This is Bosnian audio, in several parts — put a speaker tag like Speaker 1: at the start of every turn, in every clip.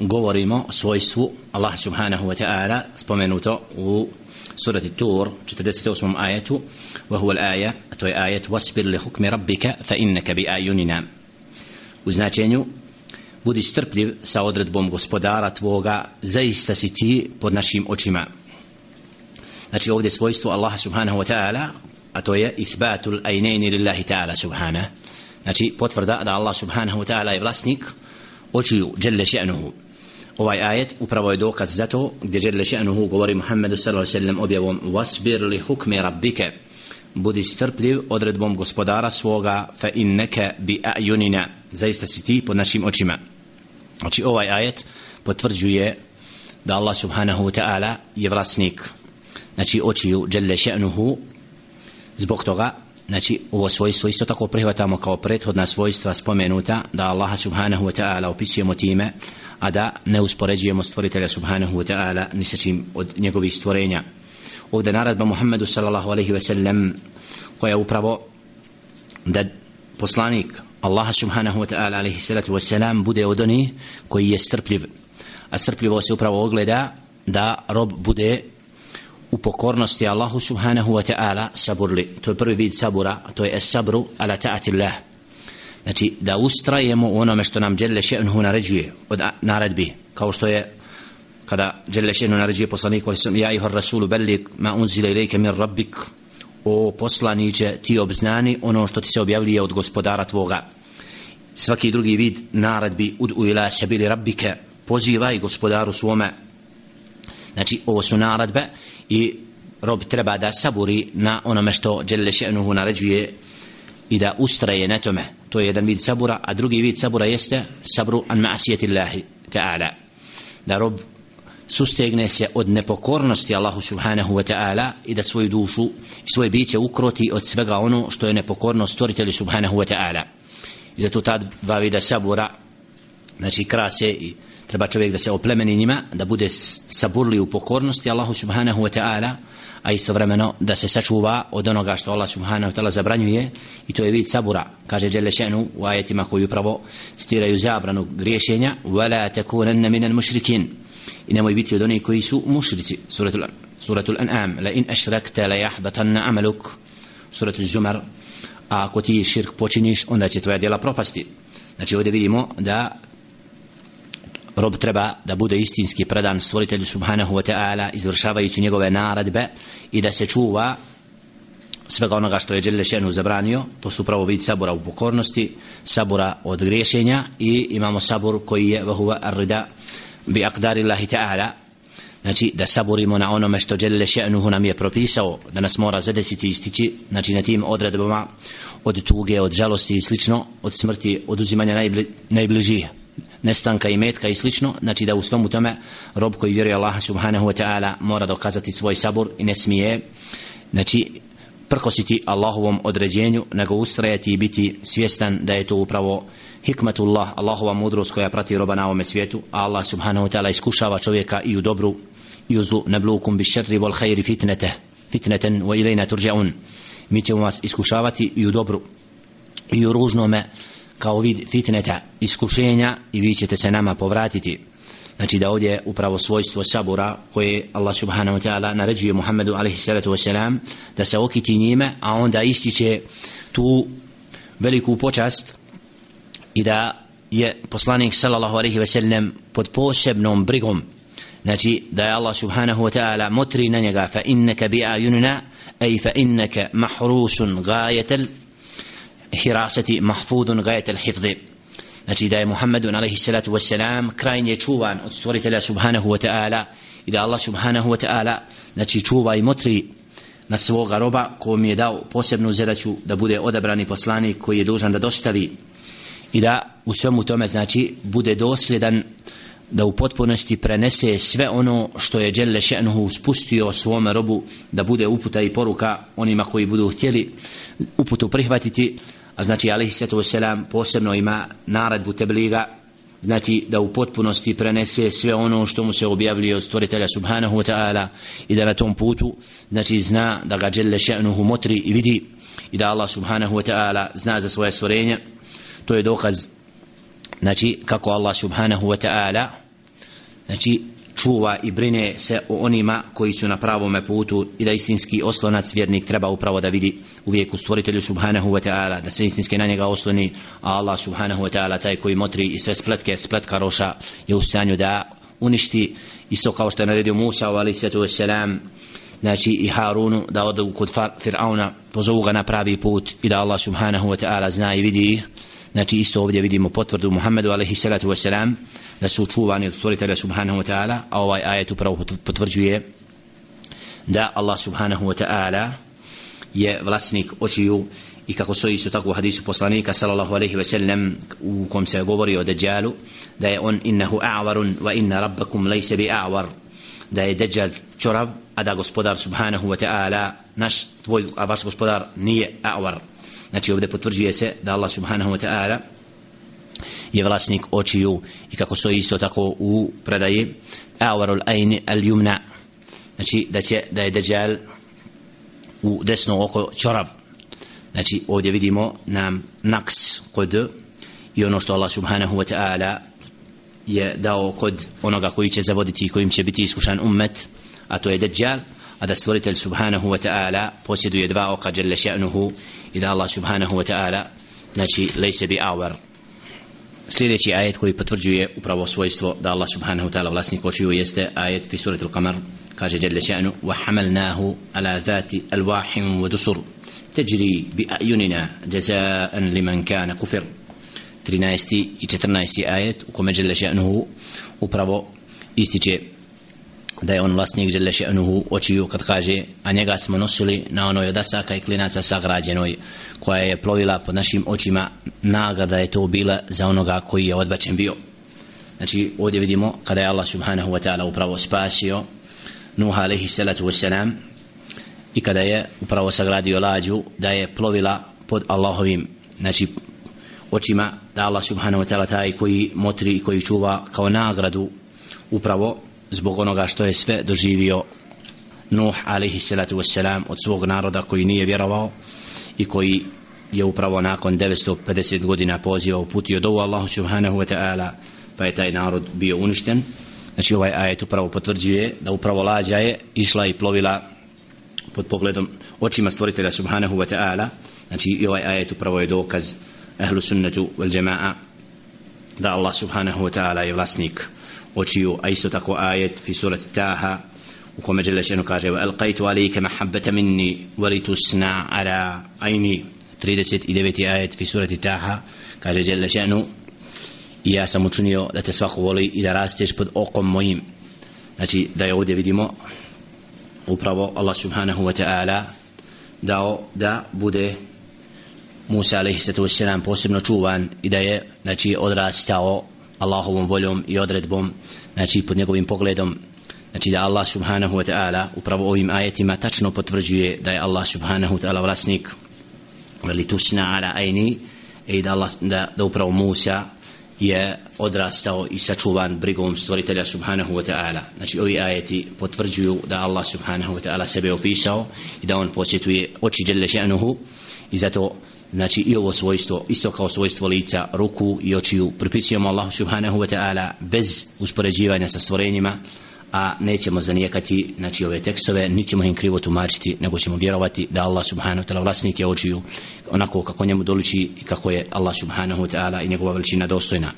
Speaker 1: govorimo o svojstvu Allah subhanahu wa ta'ala spomenuto u surati Tur 48. ajetu wa huwa al-aya to je ajet wasbir li hukmi rabbika fa innaka bi ayunina. U značenju budi strpljiv sa odredbom gospodara tvoga zaista si ti pod našim očima. Znači ovdje svojstvo Allah subhanahu wa ta'ala a to je ithbatul ajnejni lillahi ta'ala subhanahu znači potvrda da Allah subhanahu wa ta'ala je vlasnik očiju dželle še'nuhu ovaj ajet upravo je dokaz za to gdje dželle še'nuhu govori Muhammedu sallallahu alaihi sallam objavom wasbir li hukmi rabbike. Budi strpljiv odredbom gospodara svoga fa inneke bi a'yunina. Zaista si ti pod našim očima. Znači ovaj ajet potvrđuje da Allah subhanahu wa ta'ala je vlasnik znači očiju dželle še'nuhu. Zbog toga znači ovo svojstvo isto tako prihvatamo kao prethodna svojstva spomenuta da Allaha subhanahu wa ta'ala opisujemo time a da ne uspoređujemo stvoritelja subhanahu wa ta'ala ni sa čim od njegovih stvorenja. Ovdje naradba Muhammedu sallallahu alaihi wa sellem koja upravo da poslanik Allaha subhanahu wa ta'ala alaihi salatu wa salam bude od onih koji je strpljiv. A strpljivo se upravo ogleda da rob bude u pokornosti Allahu subhanahu wa ta'ala saburli. To je prvi vid sabura, to je sabru ala ta'atillah. Znači, da ustrajemo u onome što nam Đelle še'nuhu naređuje od naredbi, kao što je kada Đelle še'nuhu naređuje poslaniku, ja ihor rasulu bellik ma unzile ilike mir rabbik, o poslaniće ti obznani ono što ti se objavljuje od gospodara tvoga. Svaki drugi vid naredbi ud u ila sabili rabbike, pozivaj gospodaru svome. Znači, ovo su naradbe i rob treba da saburi na onome što Đelle še'nuhu naređuje i da ustraje na tome. To je jedan vid sabura a drugi vid sabura jeste sabru an ma'asijeti Allahi ta'ala. Da rob sustegne se od nepokornosti Allahu subhanahu wa ta'ala i da svoju dušu i svoje biće ukroti od svega ono što je nepokornost stvoritelju subhanahu wa ta'ala. I zato ta dva vida sabura znači krase i treba čovjek da se oplemeni njima da bude saburli u pokornosti Allahu subhanahu wa ta'ala a istovremeno da se sačuva od onoga što Allah subhanahu wa ta'ala zabranjuje i to je vid sabura. Kaže Đele še'nu u ajetima koji upravo citiraju zabranu griješenja wala تَكُونَنَّ مِنَ الْمُشْرِكِينَ i nemoj biti od onih koji su mušrici. Suratul, suratul an'am la in ashrakta la yahbatanna amaluk. Suratul zumar a ako ti širk počiniš onda će tvoja djela propasti. Znači ovdje vidimo da rob treba da bude istinski predan stvoritelju subhanahu wa ta'ala izvršavajući njegove naredbe i da se čuva svega onoga što je Đelle Šenu zabranio. To su pravo vid sabura u pokornosti sabura od griješenja i imamo sabur koji je vahuva arrida bi akdari Allahi ta'ala. Znači da saburimo na onome što Đelle Šenuhu nam je propisao da nas mora zadesiti i istići znači na tim odredbama od tuge, od žalosti i slično od smrti, od uzimanja najbli, najbližih nestanka i metka i slično, znači da u svemu tome rob koji vjeruje Allah subhanahu wa ta'ala mora dokazati svoj sabor i ne smije znači prkositi Allahovom određenju nego ustrajati i biti svjestan da je to upravo hikmatullah, Allahova mudrost koja prati roba na ovome svijetu a Allah subhanahu wa ta'ala iskušava čovjeka i u dobru i u zlu. Neblukum bi šerri vol hajri fitnete fitneten wa ilajna turđaun mi ćemo vas iskušavati i u dobru i u ružnome kao vid fitneta iskušenja i vi ćete se nama povratiti. Znači da ovdje upravo svojstvo sabura koje Allah subhanahu wa ta'ala naređuje Muhammedu alaihi salatu wasalam da se okiti njime a onda ističe tu veliku počast i da je poslanik sallallahu alaihi wasallam pod posebnom brigom. Znači da je Allah subhanahu wa ta'ala motri na njega fa innaka bi ajunina ej fa innaka mahrusun gajetel hirasati mahfudun gajet al-hifzi znači da je Muhammedun alaihi salatu wassalam krajnje čuvan od stvoritelja subhanahu wa ta'ala i da Allah subhanahu wa ta'ala znači čuva i motri na svoga roba ko mi je dao posebnu zadaću da bude odabrani poslanik koji je dužan da dostavi i da u svemu tome znači bude dosljedan da u potpunosti prenese sve ono što je Đelle še'nuhu spustio svome robu da bude uputa i poruka onima koji budu htjeli uputu prihvatiti a znači alaihi sallatu wasalam posebno ima naredbu tebliga znači da u potpunosti prenese sve ono što mu se objavljuje od stvoritelja subhanahu wa ta'ala i da na tom putu znači zna da ga djelle še'nuhu motri i vidi i da Allah subhanahu wa ta'ala zna za svoje stvorenje. To je dokaz znači kako Allah subhanahu wa ta'ala znači čuva i brine se o onima koji su na pravom putu i da istinski oslonac vjernik treba upravo da vidi uvijek u stvoritelju subhanahu wa ta'ala da se istinski na njega osloni a Allah subhanahu wa ta'ala taj koji motri i sve spletke spletka roša je u stanju da uništi. Isto kao što je naredio Musa ali sallatu wassalam znači i Harunu da odu kod Fir'auna pozovu ga na pravi put i da Allah subhanahu wa ta'ala zna i vidi znači isto ovdje vidimo potvrdu Muhammedu alaihi salatu wasalam da su čuvani od stvoritelja subhanahu wa ta'ala a ovaj ajet upravo potvrđuje da Allah subhanahu wa ta'ala je vlasnik očiju i kako stoji isto tako u hadisu poslanika sallallahu alaihi wa sallam u kom se govori o Dajjalu da je on innahu a'varun wa inna rabbakum lejse bi a'var da je Dajjal čorav a da gospodar subhanahu wa ta'ala naš tvoj a vaš gospodar nije a'var znači ovdje potvrđuje se da Allah subhanahu wa ta'ala je vlasnik očiju i kako stoji isto tako u predaji awarul ayn al yumna znači da će da je dajjal u desno oko čorav znači ovdje vidimo nam naks kod i ono što Allah subhanahu wa ta'ala je dao kod onoga koji će zavoditi i kojim će biti iskušan ummet a to je dajjal a da stvoritelj subhanahu wa ta'ala posjeduje dva oka jelle še'nuhu i da Allah subhanahu wa ta'ala znači lejse bi awar sljedeći ajet koji potvrđuje upravo svojstvo da Allah subhanahu wa ta'ala vlasnik očiju jeste ajet fi surat al-qamar kaže jelle še'nu wa hamalnahu ala dhati alwahim wa dusur تجري بأعيننا جزاء لمن كان كفر 13 i 14 ajet u kome jelle še'nuhu upravo ističe da je on vlasnik žele še'nuhu očiju kad kaže a njega smo nosili na onoj odasaka i klinaca sagrađenoj koja je plovila pod našim očima. Nagrada je to bila za onoga koji je odbačen bio. Znači ovdje vidimo kada je Allah subhanahu wa ta'ala upravo spasio Nuha alaihi salatu wassalam i kada je upravo sagradio lađu da je plovila pod Allahovim znači očima da Allah subhanahu wa ta'ala taj koji motri i koji čuva kao nagradu upravo zbog onoga što je sve doživio Nuh alaihi salatu wassalam od svog naroda koji nije vjerovao i koji je upravo nakon 950 godina poziva uputio do Allahu subhanahu wa ta'ala pa je taj narod bio uništen. Znači ovaj ajet upravo potvrđuje da upravo lađa je išla i plovila pod pogledom očima stvoritelja subhanahu wa ta'ala. Znači i ovaj ajet upravo je dokaz ahlu sunnetu wal jama'a da Allah subhanahu wa ta'ala je vlasnik očiju, a isto tako ajet fi surati Taha u kome žele šenu kaže alqaitu alike mahabbata minni walitu sna ala ajni 39. ajet fi surati Taha kaže žele šenu i ja sam učinio da te svako voli i da rasteš pod okom mojim znači da je ovdje vidimo upravo Allah subhanahu wa ta'ala dao da bude Musa alaihi sallatu wasalam posebno čuvan i da je znači odrastao Allahovom voljom i odredbom znači pod njegovim pogledom znači da Allah subhanahu wa ta'ala upravo ovim ajetima tačno potvrđuje da je Allah subhanahu wa ta'ala vlasnik. Veli tusna ala ajni i da, Allah, da, da upravo Musa je odrastao i sačuvan brigom stvoritelja subhanahu wa ta'ala. Znači ovi ajeti potvrđuju da Allah subhanahu wa ta'ala sebe opisao i da on posjetuje oči djelle še'nuhu i zato znači i ovo svojstvo isto kao svojstvo lica ruku i očiju pripisujemo Allahu subhanahu wa ta'ala bez uspoređivanja sa stvorenjima a nećemo zanijekati znači ove tekstove nićemo im krivo tumačiti nego ćemo vjerovati da Allah subhanahu wa ta'ala vlasnik je očiju onako kako njemu doliči i kako je Allah subhanahu wa ta'ala i njegova veličina dostojna.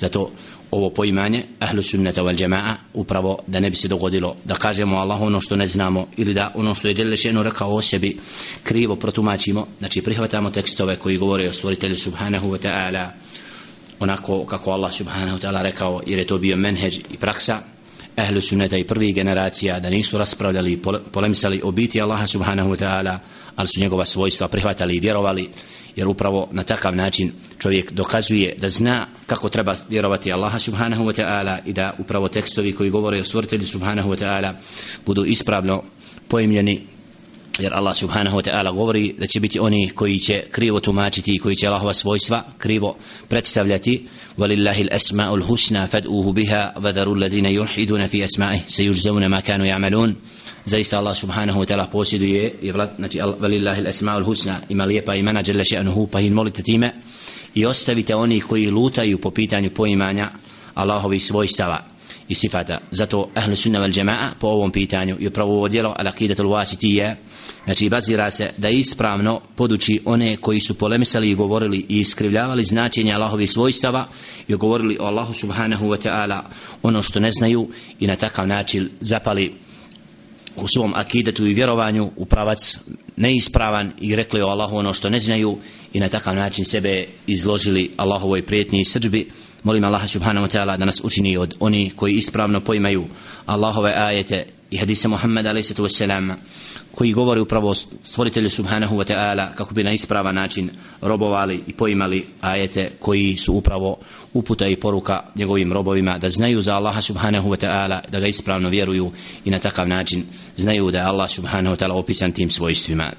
Speaker 1: Zato ovo poimanje ahlu sunnata wal jamaa upravo da ne bi se dogodilo da kažemo Allah ono što ne znamo ili da ono što je Đelešenu rekao o sebi krivo protumačimo. Znači prihvatamo tekstove koji govore o stvoritelju subhanahu wa ta'ala onako kako Allah subhanahu wa ta'ala rekao jer je to bio menheđ i praksa. Ahlu sunnata i prvih generacija da nisu raspravljali i polemisali o biti Allaha subhanahu wa ta'ala ali su njegova svojstva prihvatali i vjerovali jer upravo na takav način čovjek dokazuje da zna kako treba vjerovati Allaha subhanahu wa ta'ala i da upravo tekstovi koji govore o stvoritelju subhanahu wa ta'ala budu ispravno pojemljeni jer Allah subhanahu wa ta'ala govori da će biti oni koji će krivo tumačiti i koji će Allahova svojstva krivo predstavljati. Walillahi al-asma'ul husna fad'uhu biha wa dharu alladhina yulhiduna fi asma'ih sayujzauna ma kanu ya'malun. Zaista Allah subhanahu wa ta'ala posjeduje i znači walillahi al-asma'ul husna ima lijepa imena jalla sha'nuhu pa ih molite time. I ostavite oni koji lutaju po pitanju poimanja Allahovi svojstava i sifata. Zato ahlu sunna wal jamaa po ovom pitanju i upravo ovo djelo al aqidatul wasitiyya znači bazira se da ispravno poduči one koji su polemisali i govorili i iskrivljavali značenje Allahovih svojstava i govorili o Allahu subhanahu wa ta'ala ono što ne znaju i na takav način zapali u svom akidetu i vjerovanju u pravac neispravan i rekli o Allahu ono što ne znaju i na takav način sebe izložili Allahovoj prijetnji i srđbi molim Allaha subhanahu wa ta'ala da nas učini od oni koji ispravno poimaju Allahove ajete i hadise Muhammeda alaihissalatu wassalam koji govori upravo stvoritelju subhanahu wa ta'ala kako bi na ispravan način robovali i poimali ajete koji su upravo uputa i poruka njegovim robovima da znaju za Allaha subhanahu wa ta'ala da ga ispravno vjeruju i na takav način znaju da je Allah subhanahu wa ta'ala opisan tim svojstvima.